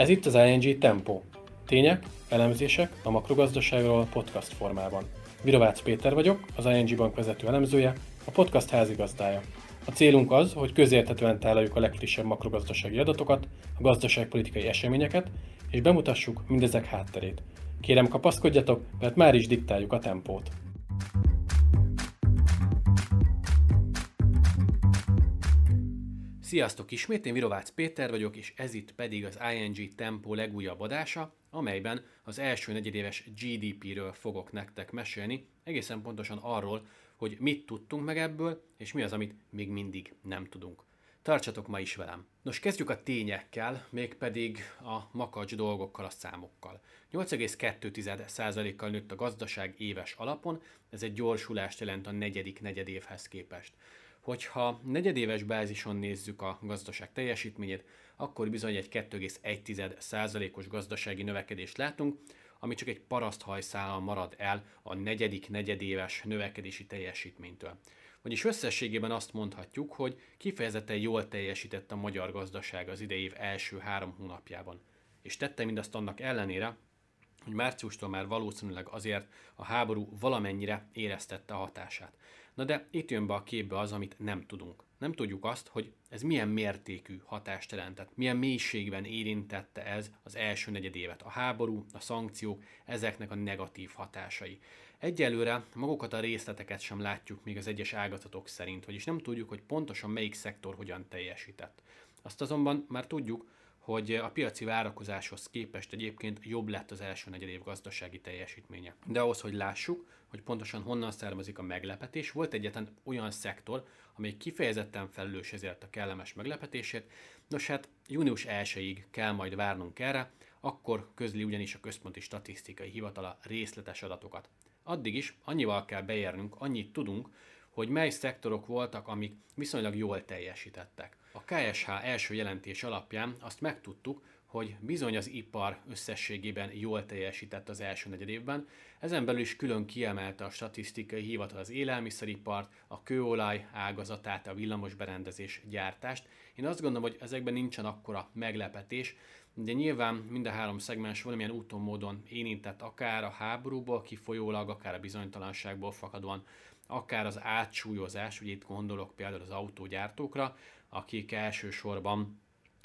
Ez itt az ING Tempo. Tények, elemzések a makrogazdaságról podcast formában. Virovácz Péter vagyok, az ING Bank vezető elemzője, a podcast házigazdája. A célunk az, hogy közérthetően tálaljuk a legfrissebb makrogazdasági adatokat, a gazdaságpolitikai eseményeket, és bemutassuk mindezek hátterét. Kérem kapaszkodjatok, mert már is diktáljuk a tempót. Sziasztok! Ismét én Virovácz Péter vagyok, és ez itt pedig az ING Tempo legújabb adása, amelyben az első negyedéves GDP-ről fogok nektek mesélni, egészen pontosan arról, hogy mit tudtunk meg ebből, és mi az, amit még mindig nem tudunk. Tartsatok ma is velem! Nos, kezdjük a tényekkel, mégpedig a makacs dolgokkal, a számokkal. 8,2%-kal nőtt a gazdaság éves alapon, ez egy gyorsulást jelent a negyedik negyedévhez képest. Hogyha negyedéves bázison nézzük a gazdaság teljesítményét, akkor bizony egy 2,1%-os gazdasági növekedést látunk, ami csak egy paraszthajszállal marad el a negyedik negyedéves növekedési teljesítménytől. Vagyis összességében azt mondhatjuk, hogy kifejezetten jól teljesített a magyar gazdaság az idei év első három hónapjában. És tette mindazt annak ellenére, hogy márciustól már valószínűleg azért a háború valamennyire éreztette a hatását. Na de itt jön be a képbe az, amit nem tudunk. Nem tudjuk azt, hogy ez milyen mértékű hatást jelentett, milyen mélységben érintette ez az első negyed évet. A háború, a szankciók, ezeknek a negatív hatásai. Egyelőre magukat a részleteket sem látjuk még az egyes ágazatok szerint, vagyis nem tudjuk, hogy pontosan melyik szektor hogyan teljesített. Azt azonban már tudjuk, hogy a piaci várakozáshoz képest egyébként jobb lett az első negyedév gazdasági teljesítménye. De ahhoz, hogy lássuk, hogy pontosan honnan származik a meglepetés, volt egyetlen olyan szektor, amely kifejezetten felelős ezért a kellemes meglepetését. Nos hát június 1-ig kell majd várnunk erre, akkor közli ugyanis a Központi Statisztikai Hivatala részletes adatokat. Addig is annyival kell beérnünk, annyit tudunk, hogy mely szektorok voltak, amik viszonylag jól teljesítettek. A KSH első jelentés alapján azt megtudtuk, hogy bizony az ipar összességében jól teljesített az első negyedévben, ezen belül is külön kiemelte a statisztikai hivatal az élelmiszeripart, a kőolaj ágazatát, a villamosberendezés gyártást. Én azt gondolom, hogy ezekben nincsen akkora meglepetés, de nyilván mind a három szegmens valamilyen úton módon érintett akár a háborúból kifolyólag, akár a bizonytalanságból fakadóan, akár az átsúlyozás, ugye itt gondolok például az autógyártókra, akik elsősorban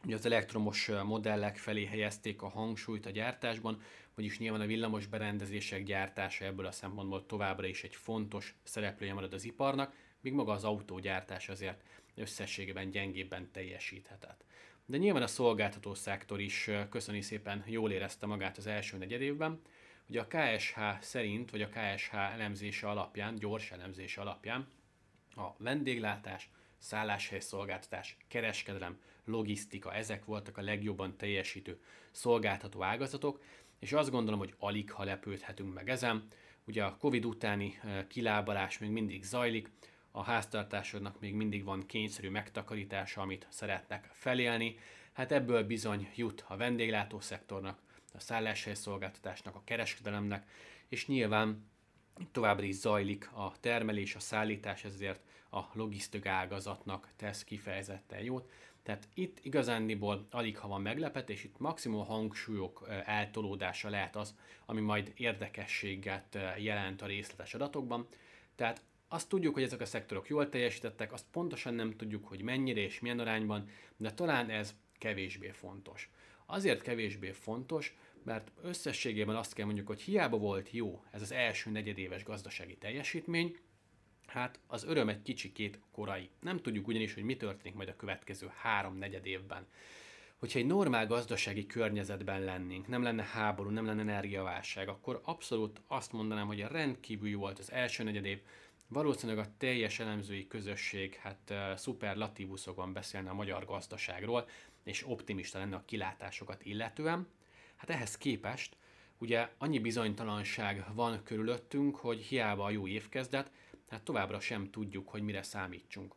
ugye az elektromos modellek felé helyezték a hangsúlyt a gyártásban, vagyis nyilván a villamos berendezések gyártása ebből a szempontból továbbra is egy fontos szereplője marad az iparnak, míg maga az autógyártás azért összességében gyengébben teljesíthetett. De nyilván a szolgáltató szektor is köszöni szépen jól érezte magát az első negyedévben. Ugye a KSH szerint, vagy a KSH elemzése alapján, gyors elemzése alapján a vendéglátás, szálláshelyszolgáltatás, kereskedelem, logisztika, ezek voltak a legjobban teljesítő szolgáltató ágazatok, és azt gondolom, hogy alig ha lepődhetünk meg ezen. Ugye a Covid utáni kilábalás még mindig zajlik, a háztartásoknak még mindig van kényszerű megtakarítása, amit szeretnek felélni. Hát ebből bizony jut a vendéglátószektornak, a szálláshelyszolgáltatásnak, a kereskedelemnek, és nyilván továbbra is zajlik a termelés, a szállítás, ezért a logisztika ágazatnak tesz kifejezetten jót. Tehát itt igazándiból alig ha van meglepetés, itt maximum hangsúlyok eltolódása lehet az, ami majd érdekességet jelent a részletes adatokban. Tehát azt tudjuk, hogy ezek a szektorok jól teljesítettek, azt pontosan nem tudjuk, hogy mennyire és milyen arányban, de talán ez kevésbé fontos. Azért kevésbé fontos, mert összességében azt kell mondjuk, hogy hiába volt jó ez az első negyedéves gazdasági teljesítmény, hát az öröm egy kicsikét korai. Nem tudjuk ugyanis, hogy mi történik majd a következő három negyed évben. Hogyha egy normál gazdasági környezetben lennénk, nem lenne háború, nem lenne energiaválság, akkor abszolút azt mondanám, hogy a rendkívül jó volt az első negyed év, Valószínűleg a teljes elemzői közösség hát uh, szuperlatívuszokban beszélne a magyar gazdaságról, és optimista lenne a kilátásokat illetően. Hát ehhez képest ugye annyi bizonytalanság van körülöttünk, hogy hiába a jó évkezdet, hát továbbra sem tudjuk, hogy mire számítsunk.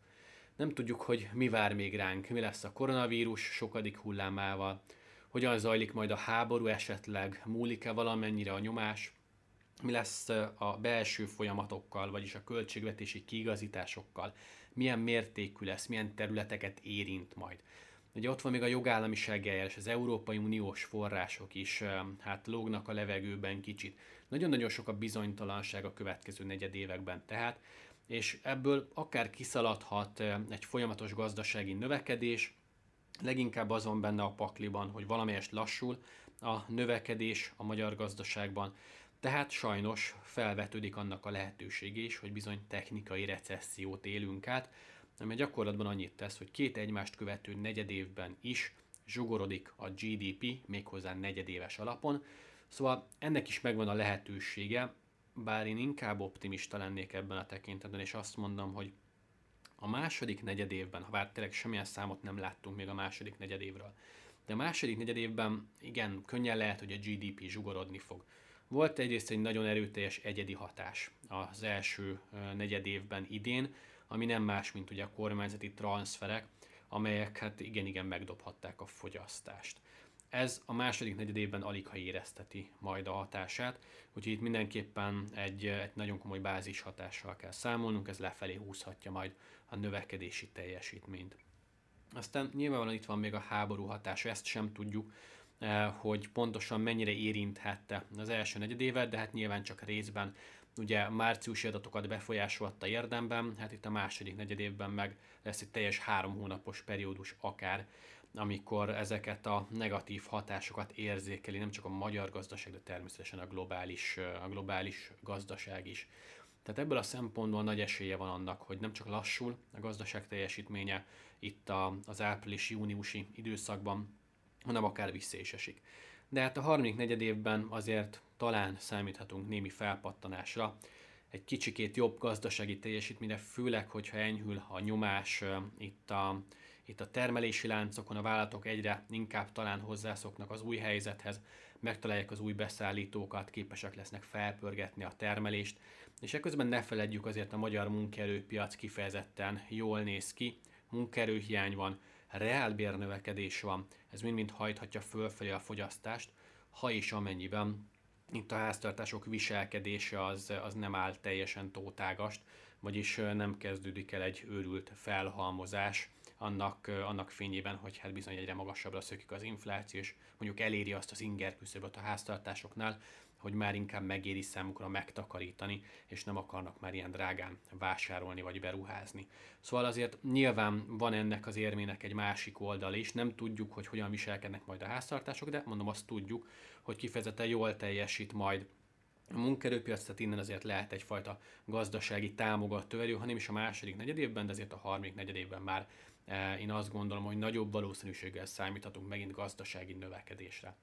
Nem tudjuk, hogy mi vár még ránk, mi lesz a koronavírus sokadik hullámával, hogyan zajlik majd a háború esetleg, múlik-e valamennyire a nyomás, mi lesz a belső folyamatokkal, vagyis a költségvetési kiigazításokkal, milyen mértékű lesz, milyen területeket érint majd. Ugye ott van még a jogállamiság eljárás, az Európai Uniós források is hát lógnak a levegőben kicsit. Nagyon-nagyon sok a bizonytalanság a következő negyed években tehát, és ebből akár kiszaladhat egy folyamatos gazdasági növekedés, leginkább azon benne a pakliban, hogy valamelyest lassul a növekedés a magyar gazdaságban, tehát sajnos felvetődik annak a lehetőség is, hogy bizony technikai recessziót élünk át, ami gyakorlatban annyit tesz, hogy két egymást követő negyedévben is zsugorodik a GDP, méghozzá negyedéves alapon. Szóval ennek is megvan a lehetősége, bár én inkább optimista lennék ebben a tekintetben, és azt mondom, hogy a második negyedévben, ha bár tényleg semmilyen számot nem láttunk még a második negyedévről, de a második negyedévben igen, könnyen lehet, hogy a GDP zsugorodni fog. Volt egyrészt egy nagyon erőteljes egyedi hatás az első negyedévben idén, ami nem más, mint ugye a kormányzati transferek, amelyek hát igen-igen megdobhatták a fogyasztást. Ez a második negyedében alig ha érezteti majd a hatását, úgyhogy itt mindenképpen egy, egy nagyon komoly bázis hatással kell számolnunk, ez lefelé húzhatja majd a növekedési teljesítményt. Aztán nyilvánvalóan itt van még a háború hatása, ezt sem tudjuk, eh, hogy pontosan mennyire érinthette az első negyedévet, de hát nyilván csak részben ugye márciusi adatokat befolyásolta érdemben, hát itt a második negyedévben meg lesz egy teljes három hónapos periódus akár, amikor ezeket a negatív hatásokat érzékeli nem csak a magyar gazdaság, de természetesen a globális, a globális gazdaság is. Tehát ebből a szempontból nagy esélye van annak, hogy nem csak lassul a gazdaság teljesítménye itt a, az április-júniusi időszakban, hanem akár vissza is esik. De hát a harmadik negyed évben azért talán számíthatunk némi felpattanásra, egy kicsikét jobb gazdasági teljesítményre, főleg, hogyha enyhül a nyomás itt a, itt a termelési láncokon, a vállalatok egyre inkább talán hozzászoknak az új helyzethez, megtalálják az új beszállítókat, képesek lesznek felpörgetni a termelést, és ekközben ne feledjük azért a magyar munkaerőpiac kifejezetten jól néz ki, munkaerőhiány van, reálbérnövekedés van, ez mind-mind hajthatja fölfelé a fogyasztást, ha és amennyiben itt a háztartások viselkedése az, az nem áll teljesen tótágast, vagyis nem kezdődik el egy őrült felhalmozás annak, annak fényében, hogy hát bizony egyre magasabbra szökik az infláció, és mondjuk eléri azt az inger küszöböt a háztartásoknál, hogy már inkább megéri számukra megtakarítani, és nem akarnak már ilyen drágán vásárolni vagy beruházni. Szóval azért nyilván van ennek az érmének egy másik oldal is, nem tudjuk, hogy hogyan viselkednek majd a háztartások, de mondom azt tudjuk, hogy kifejezetten jól teljesít majd a munkerőpiac, tehát innen azért lehet egyfajta gazdasági támogató erő, ha nem is a második negyedévben, de azért a harmadik negyedévben már eh, én azt gondolom, hogy nagyobb valószínűséggel számíthatunk megint gazdasági növekedésre.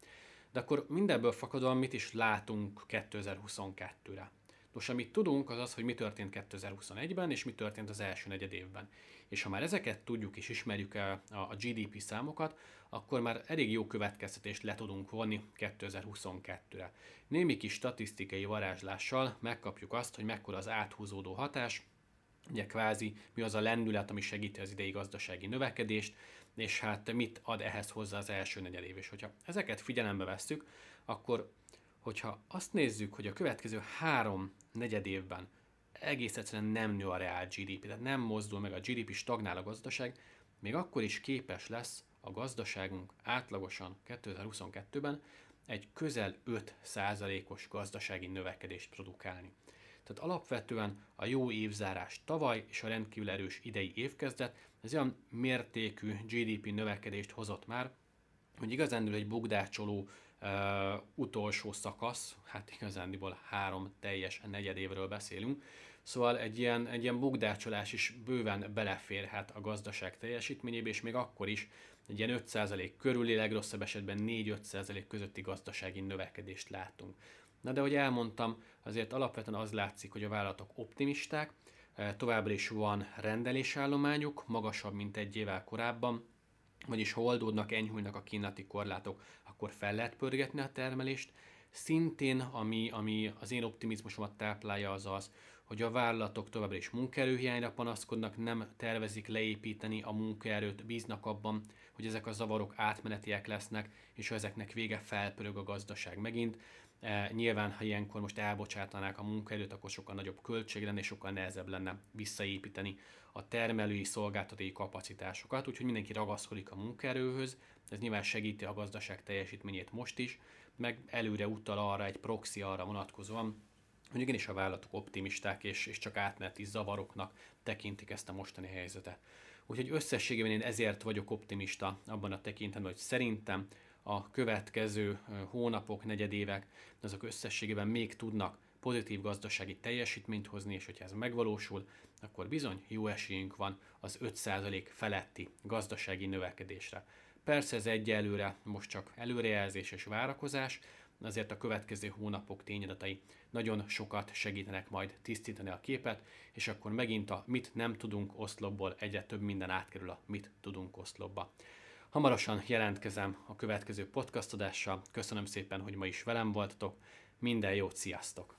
De akkor mindebből fakadóan mit is látunk 2022-re? Nos, amit tudunk, az az, hogy mi történt 2021-ben, és mi történt az első negyed évben. És ha már ezeket tudjuk és ismerjük el a GDP számokat, akkor már elég jó következtetést le tudunk vonni 2022-re. Némi kis statisztikai varázslással megkapjuk azt, hogy mekkora az áthúzódó hatás, ugye kvázi mi az a lendület, ami segíti az idei gazdasági növekedést, és hát mit ad ehhez hozzá az első negyedév. És hogyha ezeket figyelembe vesszük, akkor hogyha azt nézzük, hogy a következő három negyed évben egész egyszerűen nem nő a reál GDP, tehát nem mozdul meg a GDP, stagnál a gazdaság, még akkor is képes lesz a gazdaságunk átlagosan 2022-ben egy közel 5%-os gazdasági növekedést produkálni. Tehát alapvetően a jó évzárás tavaly és a rendkívül erős idei évkezdet, ez olyan mértékű GDP növekedést hozott már, hogy igazán egy bugdácsoló uh, utolsó szakasz, hát igazándiból három teljes negyedévről beszélünk, Szóval egy ilyen, egy ilyen bugdácsolás is bőven beleférhet a gazdaság teljesítményébe, és még akkor is egy ilyen 5% körüli, legrosszabb esetben 4-5% közötti gazdasági növekedést látunk. Na de, ahogy elmondtam, azért alapvetően az látszik, hogy a vállalatok optimisták, e, továbbra is van rendelésállományuk, magasabb, mint egy évvel korábban, vagyis ha oldódnak, enyhülnek a kínlati korlátok, akkor fel lehet pörgetni a termelést. Szintén, ami, ami az én optimizmusomat táplálja, az az, hogy a vállalatok továbbra is munkaerőhiányra panaszkodnak, nem tervezik leépíteni a munkaerőt, bíznak abban, hogy ezek a zavarok átmenetiek lesznek, és ha ezeknek vége felpörög a gazdaság megint. E, nyilván, ha ilyenkor most elbocsátanák a munkaerőt, akkor sokkal nagyobb költség lenne, és sokkal nehezebb lenne visszaépíteni a termelői szolgáltatói kapacitásokat, úgyhogy mindenki ragaszkodik a munkaerőhöz, ez nyilván segíti a gazdaság teljesítményét most is, meg előre utal arra egy proxy arra vonatkozóan, hogy igenis a vállalatok optimisták és, és csak átmeneti zavaroknak tekintik ezt a mostani helyzetet. Úgyhogy összességében én ezért vagyok optimista abban a tekintetben, hogy szerintem a következő hónapok, negyedévek, azok összességében még tudnak pozitív gazdasági teljesítményt hozni, és hogyha ez megvalósul, akkor bizony jó esélyünk van az 5% feletti gazdasági növekedésre. Persze ez egyelőre most csak előrejelzés és várakozás, azért a következő hónapok tényadatai nagyon sokat segítenek majd tisztítani a képet, és akkor megint a mit nem tudunk oszlopból egyre több minden átkerül a mit tudunk oszlopba. Hamarosan jelentkezem a következő podcast adással. Köszönöm szépen, hogy ma is velem voltatok. Minden jót, sziasztok!